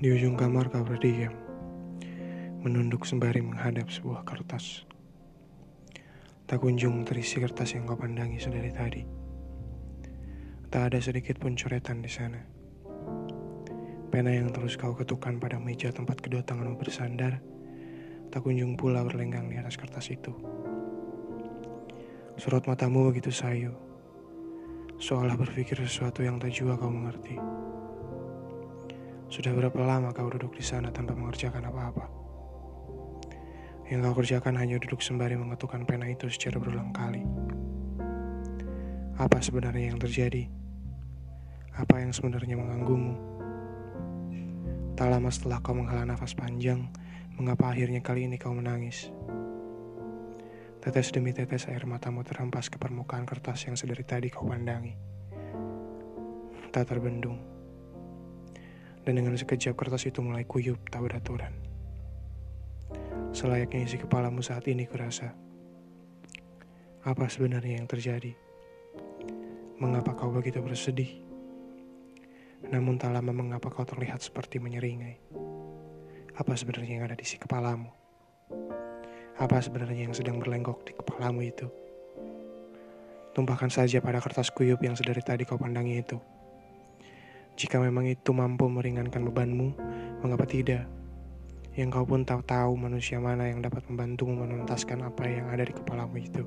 Di ujung kamar kau berdiam, menunduk sembari menghadap sebuah kertas. Tak kunjung terisi kertas yang kau pandangi sedari tadi. Tak ada sedikit pun coretan di sana. Pena yang terus kau ketukan pada meja tempat kedua tanganmu bersandar, tak kunjung pula berlenggang di atas kertas itu. Sorot matamu begitu sayu, seolah berpikir sesuatu yang tak juga kau mengerti. Sudah berapa lama kau duduk di sana tanpa mengerjakan apa-apa? Yang kau kerjakan hanya duduk sembari mengetukkan pena itu secara berulang kali. Apa sebenarnya yang terjadi? Apa yang sebenarnya mengganggumu? Tak lama setelah kau menghela nafas panjang, mengapa akhirnya kali ini kau menangis? Tetes demi tetes air matamu terhempas ke permukaan kertas yang sedari tadi kau pandangi. Tak terbendung dan dengan sekejap kertas itu mulai kuyup tak beraturan. Selayaknya isi kepalamu saat ini kurasa. Apa sebenarnya yang terjadi? Mengapa kau begitu bersedih? Namun tak lama mengapa kau terlihat seperti menyeringai? Apa sebenarnya yang ada di isi kepalamu? Apa sebenarnya yang sedang berlenggok di kepalamu itu? Tumpahkan saja pada kertas kuyup yang sedari tadi kau pandangi itu. Jika memang itu mampu meringankan bebanmu, mengapa tidak? Yang kau pun tahu tahu manusia mana yang dapat membantumu menuntaskan apa yang ada di kepalamu itu.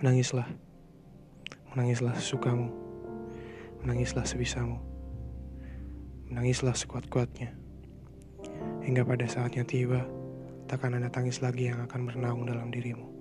Menangislah. Menangislah sesukamu. Menangislah sebisamu. Menangislah sekuat-kuatnya. Hingga pada saatnya tiba, takkan ada tangis lagi yang akan bernaung dalam dirimu.